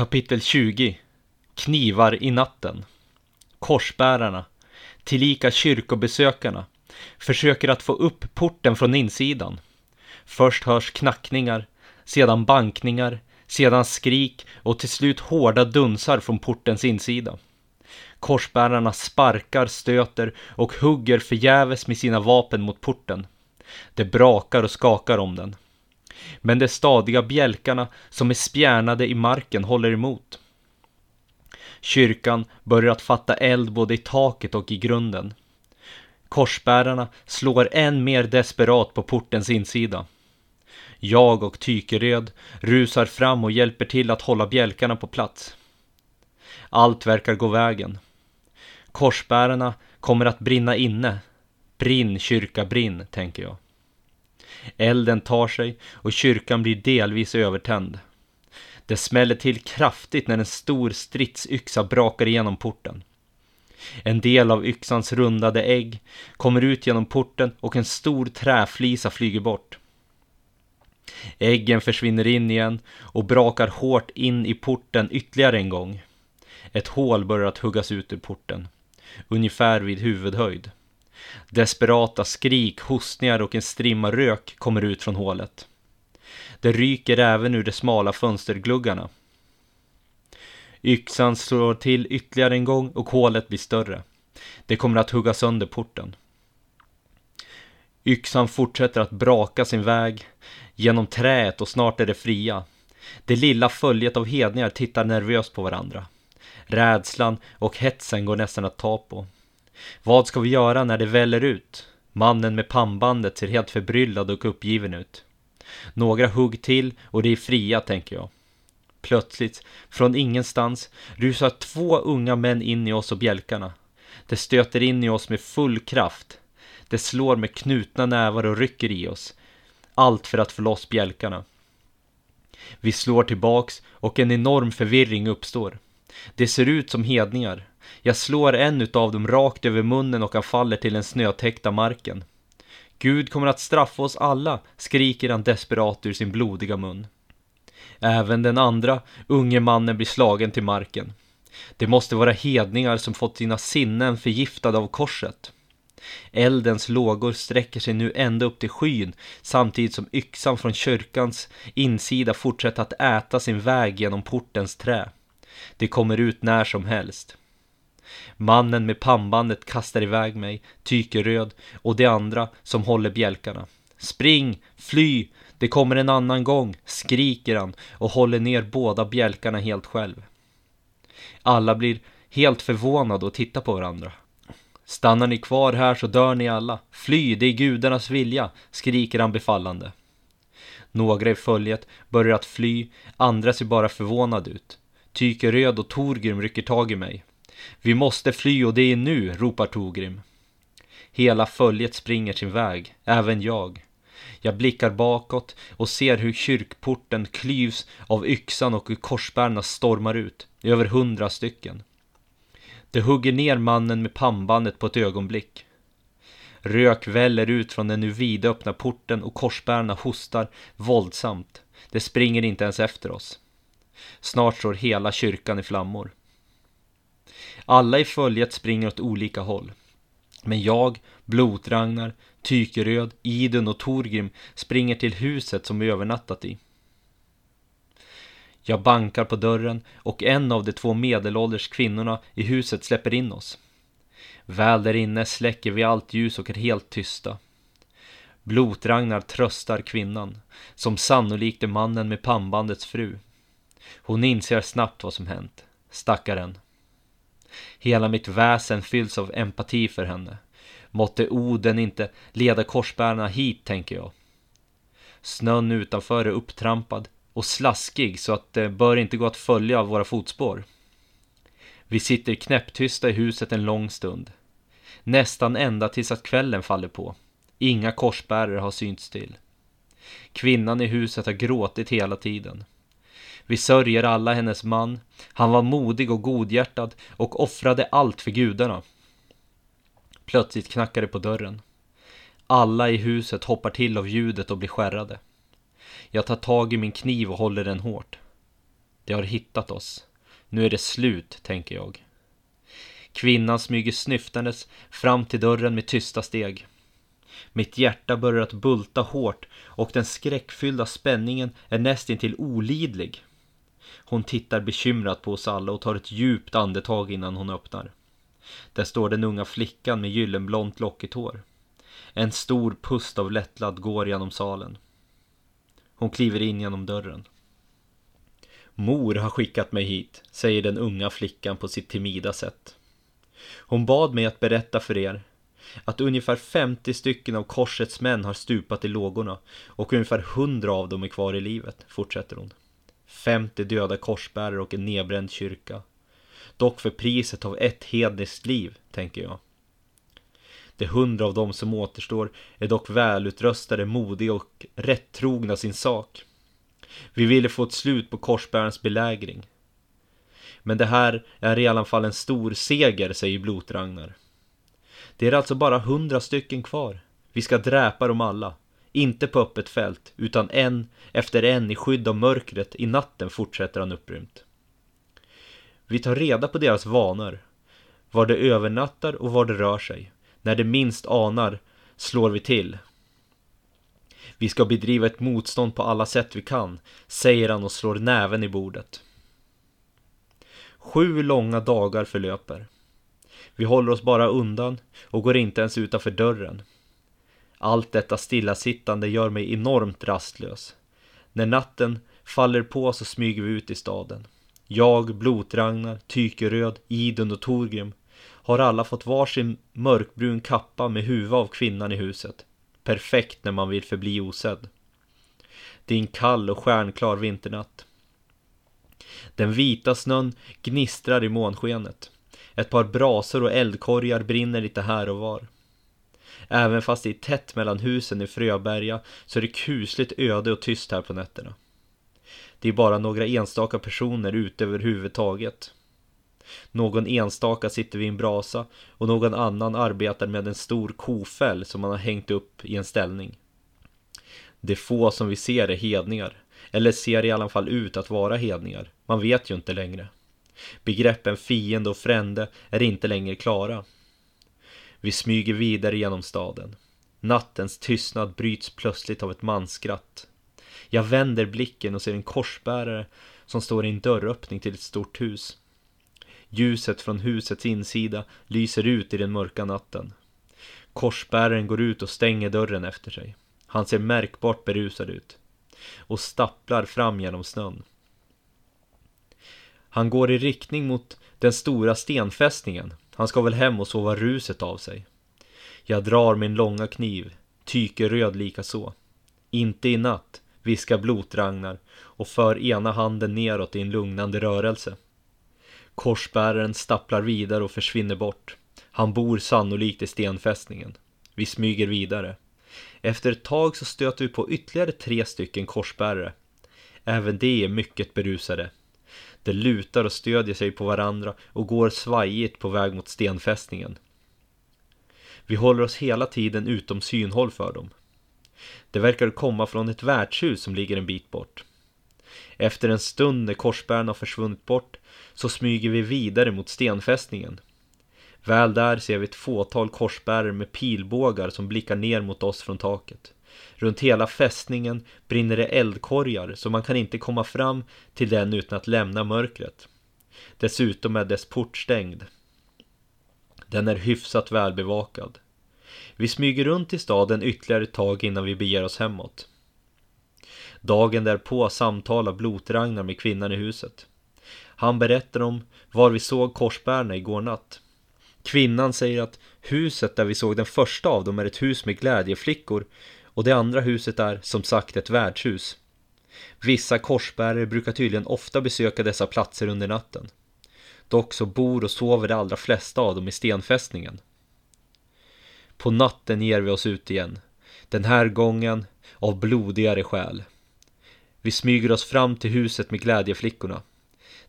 Kapitel 20 Knivar i natten Korsbärarna, tillika kyrkobesökarna, försöker att få upp porten från insidan. Först hörs knackningar, sedan bankningar, sedan skrik och till slut hårda dunsar från portens insida. Korsbärarna sparkar, stöter och hugger förgäves med sina vapen mot porten. Det brakar och skakar om den. Men de stadiga bjälkarna som är spjärnade i marken håller emot. Kyrkan börjar att fatta eld både i taket och i grunden. Korsbärarna slår än mer desperat på portens insida. Jag och Tykeröd rusar fram och hjälper till att hålla bjälkarna på plats. Allt verkar gå vägen. Korsbärarna kommer att brinna inne. Brinn, kyrka, brinn, tänker jag. Elden tar sig och kyrkan blir delvis övertänd. Det smäller till kraftigt när en stor stridsyxa brakar igenom porten. En del av yxans rundade ägg kommer ut genom porten och en stor träflisa flyger bort. Äggen försvinner in igen och brakar hårt in i porten ytterligare en gång. Ett hål börjar att huggas ut ur porten, ungefär vid huvudhöjd. Desperata skrik, hostningar och en strimma rök kommer ut från hålet. Det ryker även ur de smala fönstergluggarna. Yxan slår till ytterligare en gång och hålet blir större. Det kommer att hugga sönder porten. Yxan fortsätter att braka sin väg genom träet och snart är det fria. Det lilla följet av hedningar tittar nervöst på varandra. Rädslan och hetsen går nästan att ta på. Vad ska vi göra när det väller ut? Mannen med pannbandet ser helt förbryllad och uppgiven ut. Några hugg till och det är fria, tänker jag. Plötsligt, från ingenstans, rusar två unga män in i oss och bjälkarna. Det stöter in i oss med full kraft. Det slår med knutna nävar och rycker i oss. Allt för att få loss bjälkarna. Vi slår tillbaks och en enorm förvirring uppstår. Det ser ut som hedningar. Jag slår en utav dem rakt över munnen och han faller till den snötäckta marken. Gud kommer att straffa oss alla, skriker han desperat ur sin blodiga mun. Även den andra unge mannen blir slagen till marken. Det måste vara hedningar som fått sina sinnen förgiftade av korset. Eldens lågor sträcker sig nu ända upp till skyn samtidigt som yxan från kyrkans insida fortsätter att äta sin väg genom portens trä. Det kommer ut när som helst. Mannen med pannbandet kastar iväg mig, tykeröd, och de andra som håller bjälkarna. Spring, fly, det kommer en annan gång, skriker han och håller ner båda bjälkarna helt själv. Alla blir helt förvånade och tittar på varandra. Stannar ni kvar här så dör ni alla. Fly, det är gudarnas vilja, skriker han befallande. Några i följet börjar att fly, andra ser bara förvånade ut. Tyke Röd och Torgrim rycker tag i mig. Vi måste fly och det är nu, ropar Torgrim. Hela följet springer sin väg, även jag. Jag blickar bakåt och ser hur kyrkporten klyvs av yxan och hur korsbärarna stormar ut, över hundra stycken. Det hugger ner mannen med pannbandet på ett ögonblick. Rök väller ut från den nu vidöppna porten och korsbärarna hostar våldsamt. Det springer inte ens efter oss. Snart står hela kyrkan i flammor. Alla i följet springer åt olika håll. Men jag, Blotragnar, Tykeröd, Idun och Torgrim springer till huset som vi övernattat i. Jag bankar på dörren och en av de två medelålders kvinnorna i huset släpper in oss. Väl där inne släcker vi allt ljus och är helt tysta. Blotragnar tröstar kvinnan, som sannolikt är mannen med pannbandets fru. Hon inser snabbt vad som hänt. Stackaren. Hela mitt väsen fylls av empati för henne. Måtte Oden inte leda korsbärarna hit, tänker jag. Snön utanför är upptrampad och slaskig så att det bör inte gå att följa våra fotspår. Vi sitter knäpptysta i huset en lång stund. Nästan ända tills att kvällen faller på. Inga korsbärare har synts till. Kvinnan i huset har gråtit hela tiden. Vi sörjer alla hennes man. Han var modig och godhjärtad och offrade allt för gudarna. Plötsligt knackar det på dörren. Alla i huset hoppar till av ljudet och blir skärrade. Jag tar tag i min kniv och håller den hårt. De har hittat oss. Nu är det slut, tänker jag. Kvinnan smyger snyftandes fram till dörren med tysta steg. Mitt hjärta börjar att bulta hårt och den skräckfyllda spänningen är nästintill olidlig. Hon tittar bekymrat på oss alla och tar ett djupt andetag innan hon öppnar. Där står den unga flickan med gyllenblont lockigt hår. En stor pust av lättnad går genom salen. Hon kliver in genom dörren. Mor har skickat mig hit, säger den unga flickan på sitt timida sätt. Hon bad mig att berätta för er att ungefär 50 stycken av korsets män har stupat i lågorna och ungefär 100 av dem är kvar i livet, fortsätter hon. 50 döda korsbärare och en nedbränd kyrka. Dock för priset av ett hedniskt liv, tänker jag. De hundra av dem som återstår är dock välutrustade, modiga och rättrogna sin sak. Vi ville få ett slut på korsbärarens belägring. Men det här är i alla fall en stor seger, säger Blotragnar. Det är alltså bara hundra stycken kvar. Vi ska dräpa dem alla. Inte på öppet fält, utan en efter en i skydd av mörkret i natten, fortsätter han upprymt. Vi tar reda på deras vanor, var de övernattar och var de rör sig. När de minst anar slår vi till. Vi ska bedriva ett motstånd på alla sätt vi kan, säger han och slår näven i bordet. Sju långa dagar förlöper. Vi håller oss bara undan och går inte ens utanför dörren. Allt detta stillasittande gör mig enormt rastlös. När natten faller på så smyger vi ut i staden. Jag, Blotragnar, Tykeröd, Idun och Torgrim har alla fått varsin mörkbrun kappa med huva av kvinnan i huset. Perfekt när man vill förbli osedd. Det är en kall och stjärnklar vinternatt. Den vita snön gnistrar i månskenet. Ett par brasor och eldkorgar brinner lite här och var. Även fast det är tätt mellan husen i Fröberga så är det kusligt öde och tyst här på nätterna. Det är bara några enstaka personer ute överhuvudtaget. Någon enstaka sitter vid en brasa och någon annan arbetar med en stor kofäll som man har hängt upp i en ställning. Det få som vi ser är hedningar, eller ser i alla fall ut att vara hedningar. Man vet ju inte längre. Begreppen fiende och frände är inte längre klara. Vi smyger vidare genom staden. Nattens tystnad bryts plötsligt av ett manskratt. Jag vänder blicken och ser en korsbärare som står i en dörröppning till ett stort hus. Ljuset från husets insida lyser ut i den mörka natten. Korsbäraren går ut och stänger dörren efter sig. Han ser märkbart berusad ut och stapplar fram genom snön. Han går i riktning mot den stora stenfästningen. Han ska väl hem och sova ruset av sig. Jag drar min långa kniv, tykeröd lika så. Inte i natt, viskar Blotragnar och för ena handen neråt i en lugnande rörelse. Korsbäraren stapplar vidare och försvinner bort. Han bor sannolikt i stenfästningen. Vi smyger vidare. Efter ett tag så stöter vi på ytterligare tre stycken korsbärare. Även de är mycket berusade. De lutar och stödjer sig på varandra och går svajigt på väg mot stenfästningen. Vi håller oss hela tiden utom synhåll för dem. Det verkar komma från ett värdshus som ligger en bit bort. Efter en stund när korsbären har försvunnit bort så smyger vi vidare mot stenfästningen. Väl där ser vi ett fåtal korsbärare med pilbågar som blickar ner mot oss från taket. Runt hela fästningen brinner det eldkorgar så man kan inte komma fram till den utan att lämna mörkret. Dessutom är dess port stängd. Den är hyfsat välbevakad. Vi smyger runt i staden ytterligare ett tag innan vi beger oss hemåt. Dagen därpå samtalar Blotragnar med kvinnan i huset. Han berättar om var vi såg korsbärarna igår natt. Kvinnan säger att huset där vi såg den första av dem är ett hus med glädjeflickor och det andra huset är som sagt ett värdshus. Vissa korsbärare brukar tydligen ofta besöka dessa platser under natten. Dock så bor och sover de allra flesta av dem i stenfästningen. På natten ger vi oss ut igen. Den här gången av blodigare skäl. Vi smyger oss fram till huset med glädjeflickorna.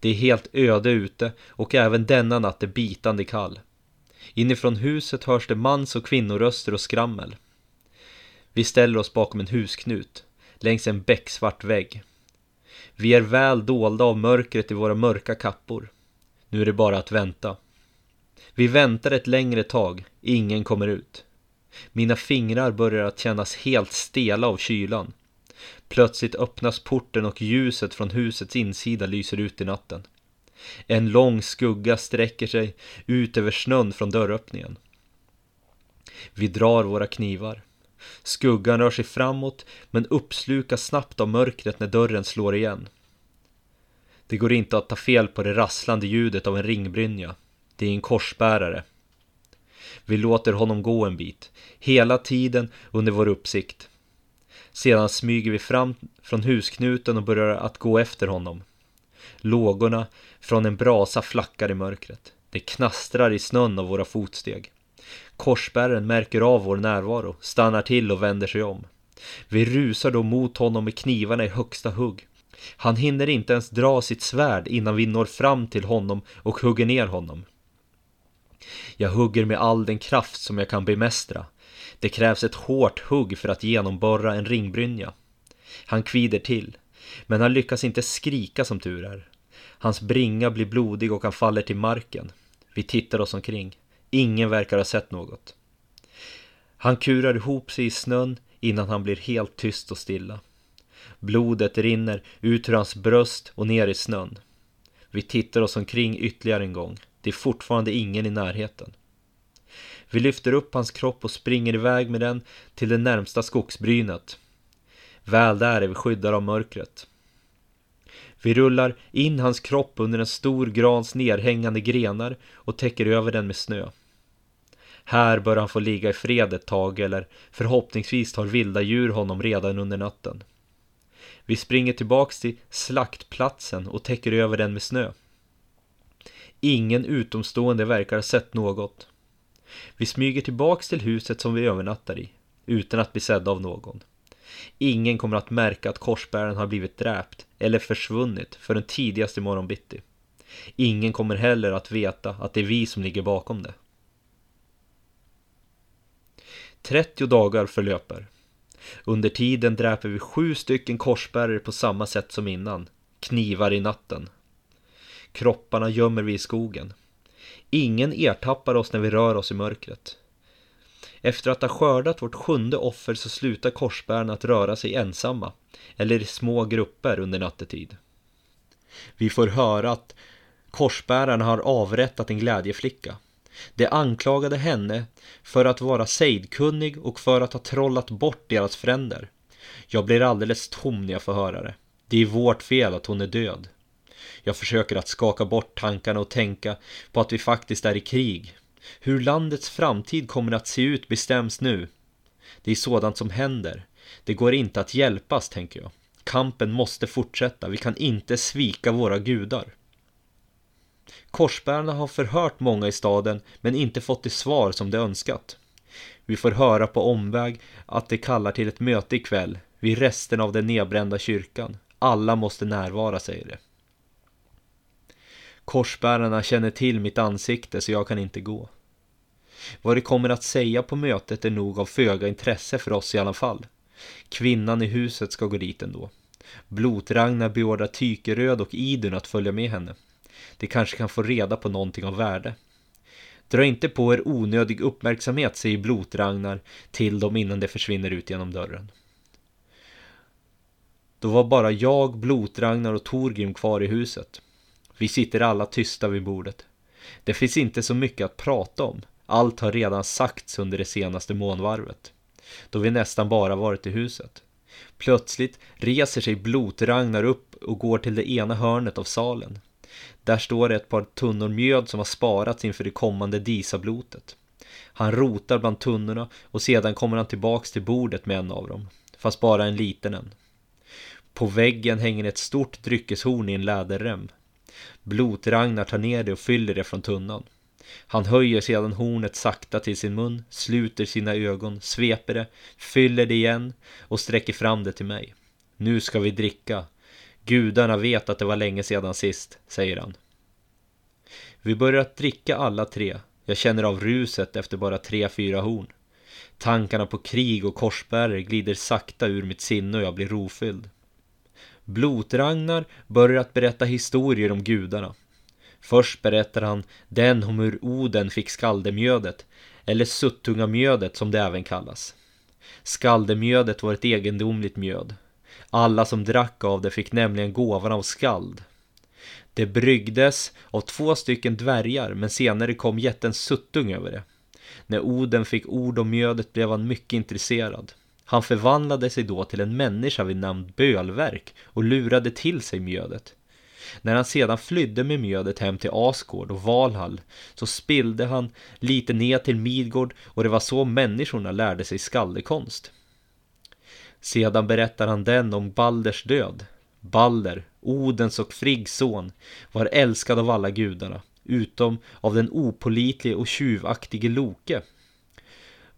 Det är helt öde ute och även denna natt är bitande kall. Inifrån huset hörs det mans och kvinnoröster och skrammel. Vi ställer oss bakom en husknut, längs en becksvart vägg. Vi är väl dolda av mörkret i våra mörka kappor. Nu är det bara att vänta. Vi väntar ett längre tag, ingen kommer ut. Mina fingrar börjar att kännas helt stela av kylan. Plötsligt öppnas porten och ljuset från husets insida lyser ut i natten. En lång skugga sträcker sig ut över snön från dörröppningen. Vi drar våra knivar. Skuggan rör sig framåt men uppslukas snabbt av mörkret när dörren slår igen. Det går inte att ta fel på det rasslande ljudet av en ringbrynja. Det är en korsbärare. Vi låter honom gå en bit, hela tiden under vår uppsikt. Sedan smyger vi fram från husknuten och börjar att gå efter honom. Lågorna från en brasa flackar i mörkret. Det knastrar i snön av våra fotsteg. Korsbäraren märker av vår närvaro, stannar till och vänder sig om. Vi rusar då mot honom med knivarna i högsta hugg. Han hinner inte ens dra sitt svärd innan vi når fram till honom och hugger ner honom. Jag hugger med all den kraft som jag kan bemästra. Det krävs ett hårt hugg för att genomborra en ringbrynja. Han kvider till, men han lyckas inte skrika som tur är. Hans bringa blir blodig och han faller till marken. Vi tittar oss omkring. Ingen verkar ha sett något. Han kurar ihop sig i snön innan han blir helt tyst och stilla. Blodet rinner ut ur hans bröst och ner i snön. Vi tittar oss omkring ytterligare en gång. Det är fortfarande ingen i närheten. Vi lyfter upp hans kropp och springer iväg med den till det närmsta skogsbrynet. Väl där är vi skyddade av mörkret. Vi rullar in hans kropp under en stor grans nerhängande grenar och täcker över den med snö. Här bör han få ligga i fred ett tag eller förhoppningsvis tar vilda djur honom redan under natten. Vi springer tillbaks till slaktplatsen och täcker över den med snö. Ingen utomstående verkar ha sett något. Vi smyger tillbaks till huset som vi övernattar i, utan att bli sedda av någon. Ingen kommer att märka att korsbäraren har blivit dräpt eller försvunnit förrän tidigast i bitti. Ingen kommer heller att veta att det är vi som ligger bakom det. 30 dagar förlöper. Under tiden dräper vi sju stycken korsbärare på samma sätt som innan. Knivar i natten. Kropparna gömmer vi i skogen. Ingen ertappar oss när vi rör oss i mörkret. Efter att ha skördat vårt sjunde offer så slutar korsbärarna att röra sig ensamma eller i små grupper under nattetid. Vi får höra att korsbärarna har avrättat en glädjeflicka. De anklagade henne för att vara sejdkunnig och för att ha trollat bort deras fränder. Jag blir alldeles tom när jag får höra det. Det är vårt fel att hon är död. Jag försöker att skaka bort tankarna och tänka på att vi faktiskt är i krig. Hur landets framtid kommer att se ut bestäms nu. Det är sådant som händer. Det går inte att hjälpas, tänker jag. Kampen måste fortsätta. Vi kan inte svika våra gudar. Korsbärarna har förhört många i staden men inte fått det svar som de önskat. Vi får höra på omväg att de kallar till ett möte ikväll vid resten av den nedbrända kyrkan. Alla måste närvara, säger det. Korsbärarna känner till mitt ansikte så jag kan inte gå. Vad de kommer att säga på mötet är nog av föga intresse för oss i alla fall. Kvinnan i huset ska gå dit ändå. Blotragnar beordrar Tykeröd och Idun att följa med henne. De kanske kan få reda på någonting av värde. Dra inte på er onödig uppmärksamhet, säger Blotragnar till dem innan de försvinner ut genom dörren. Då var bara jag, Blotragnar och Torgrim kvar i huset. Vi sitter alla tysta vid bordet. Det finns inte så mycket att prata om. Allt har redan sagts under det senaste månvarvet. Då vi nästan bara varit i huset. Plötsligt reser sig Blotragnar upp och går till det ena hörnet av salen. Där står det ett par tunnor mjöd som har sparats inför det kommande disablotet. Han rotar bland tunnorna och sedan kommer han tillbaks till bordet med en av dem. Fast bara en liten en. På väggen hänger ett stort dryckeshorn i en läderrem. Blot-Ragnar tar ner det och fyller det från tunnan. Han höjer sedan hornet sakta till sin mun, sluter sina ögon, sveper det, fyller det igen och sträcker fram det till mig. Nu ska vi dricka. Gudarna vet att det var länge sedan sist, säger han. Vi börjar att dricka alla tre. Jag känner av ruset efter bara tre, fyra horn. Tankarna på krig och korsbärare glider sakta ur mitt sinne och jag blir rofylld. Blotragnar börjar att berätta historier om gudarna. Först berättar han den om hur Oden fick skaldemjödet, eller suttungamjödet som det även kallas. Skaldemjödet var ett egendomligt mjöd. Alla som drack av det fick nämligen gåvan av skald. Det bryggdes av två stycken dvärgar men senare kom jätten Suttung över det. När Oden fick ord om mjödet blev han mycket intresserad. Han förvandlade sig då till en människa vid namn Bölverk och lurade till sig mjödet. När han sedan flydde med mjödet hem till Asgård och Valhall så spillde han lite ner till Midgård och det var så människorna lärde sig skaldekonst. Sedan berättar han den om Balders död. Balder, Odens och Friggs son, var älskad av alla gudarna, utom av den opolitlige och tjuvaktige Loke.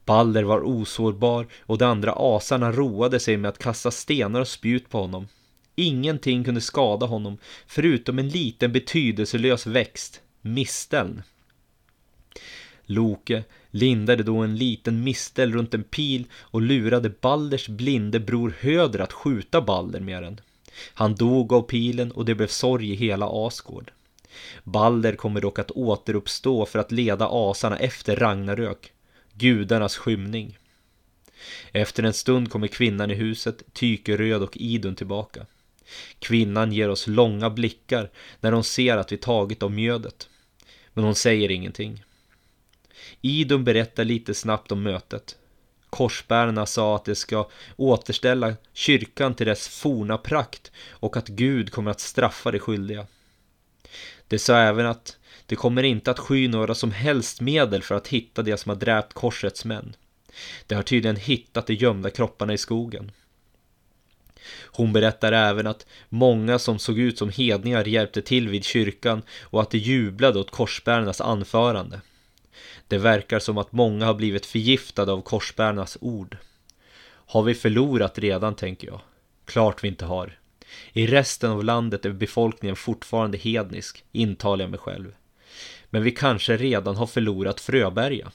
Balder var osårbar och de andra asarna roade sig med att kasta stenar och spjut på honom. Ingenting kunde skada honom, förutom en liten betydelselös växt, misteln. Loke lindade då en liten mistel runt en pil och lurade Balders blinde bror Höder att skjuta Balder med den. Han dog av pilen och det blev sorg i hela Asgård. Balder kommer dock att återuppstå för att leda asarna efter Ragnarök, gudarnas skymning. Efter en stund kommer kvinnan i huset, Tykeröd och Idun tillbaka. Kvinnan ger oss långa blickar när hon ser att vi tagit av mjödet. Men hon säger ingenting. Idun berättar lite snabbt om mötet. Korsbärarna sa att de ska återställa kyrkan till dess forna prakt och att Gud kommer att straffa de skyldiga. De sa även att det kommer inte att sky några som helst medel för att hitta de som har dräpt korsets män. De har tydligen hittat de gömda kropparna i skogen. Hon berättar även att många som såg ut som hedningar hjälpte till vid kyrkan och att de jublade åt korsbärarnas anförande. Det verkar som att många har blivit förgiftade av korsbärarnas ord. Har vi förlorat redan, tänker jag. Klart vi inte har. I resten av landet är befolkningen fortfarande hednisk, intalar jag mig själv. Men vi kanske redan har förlorat Fröberga.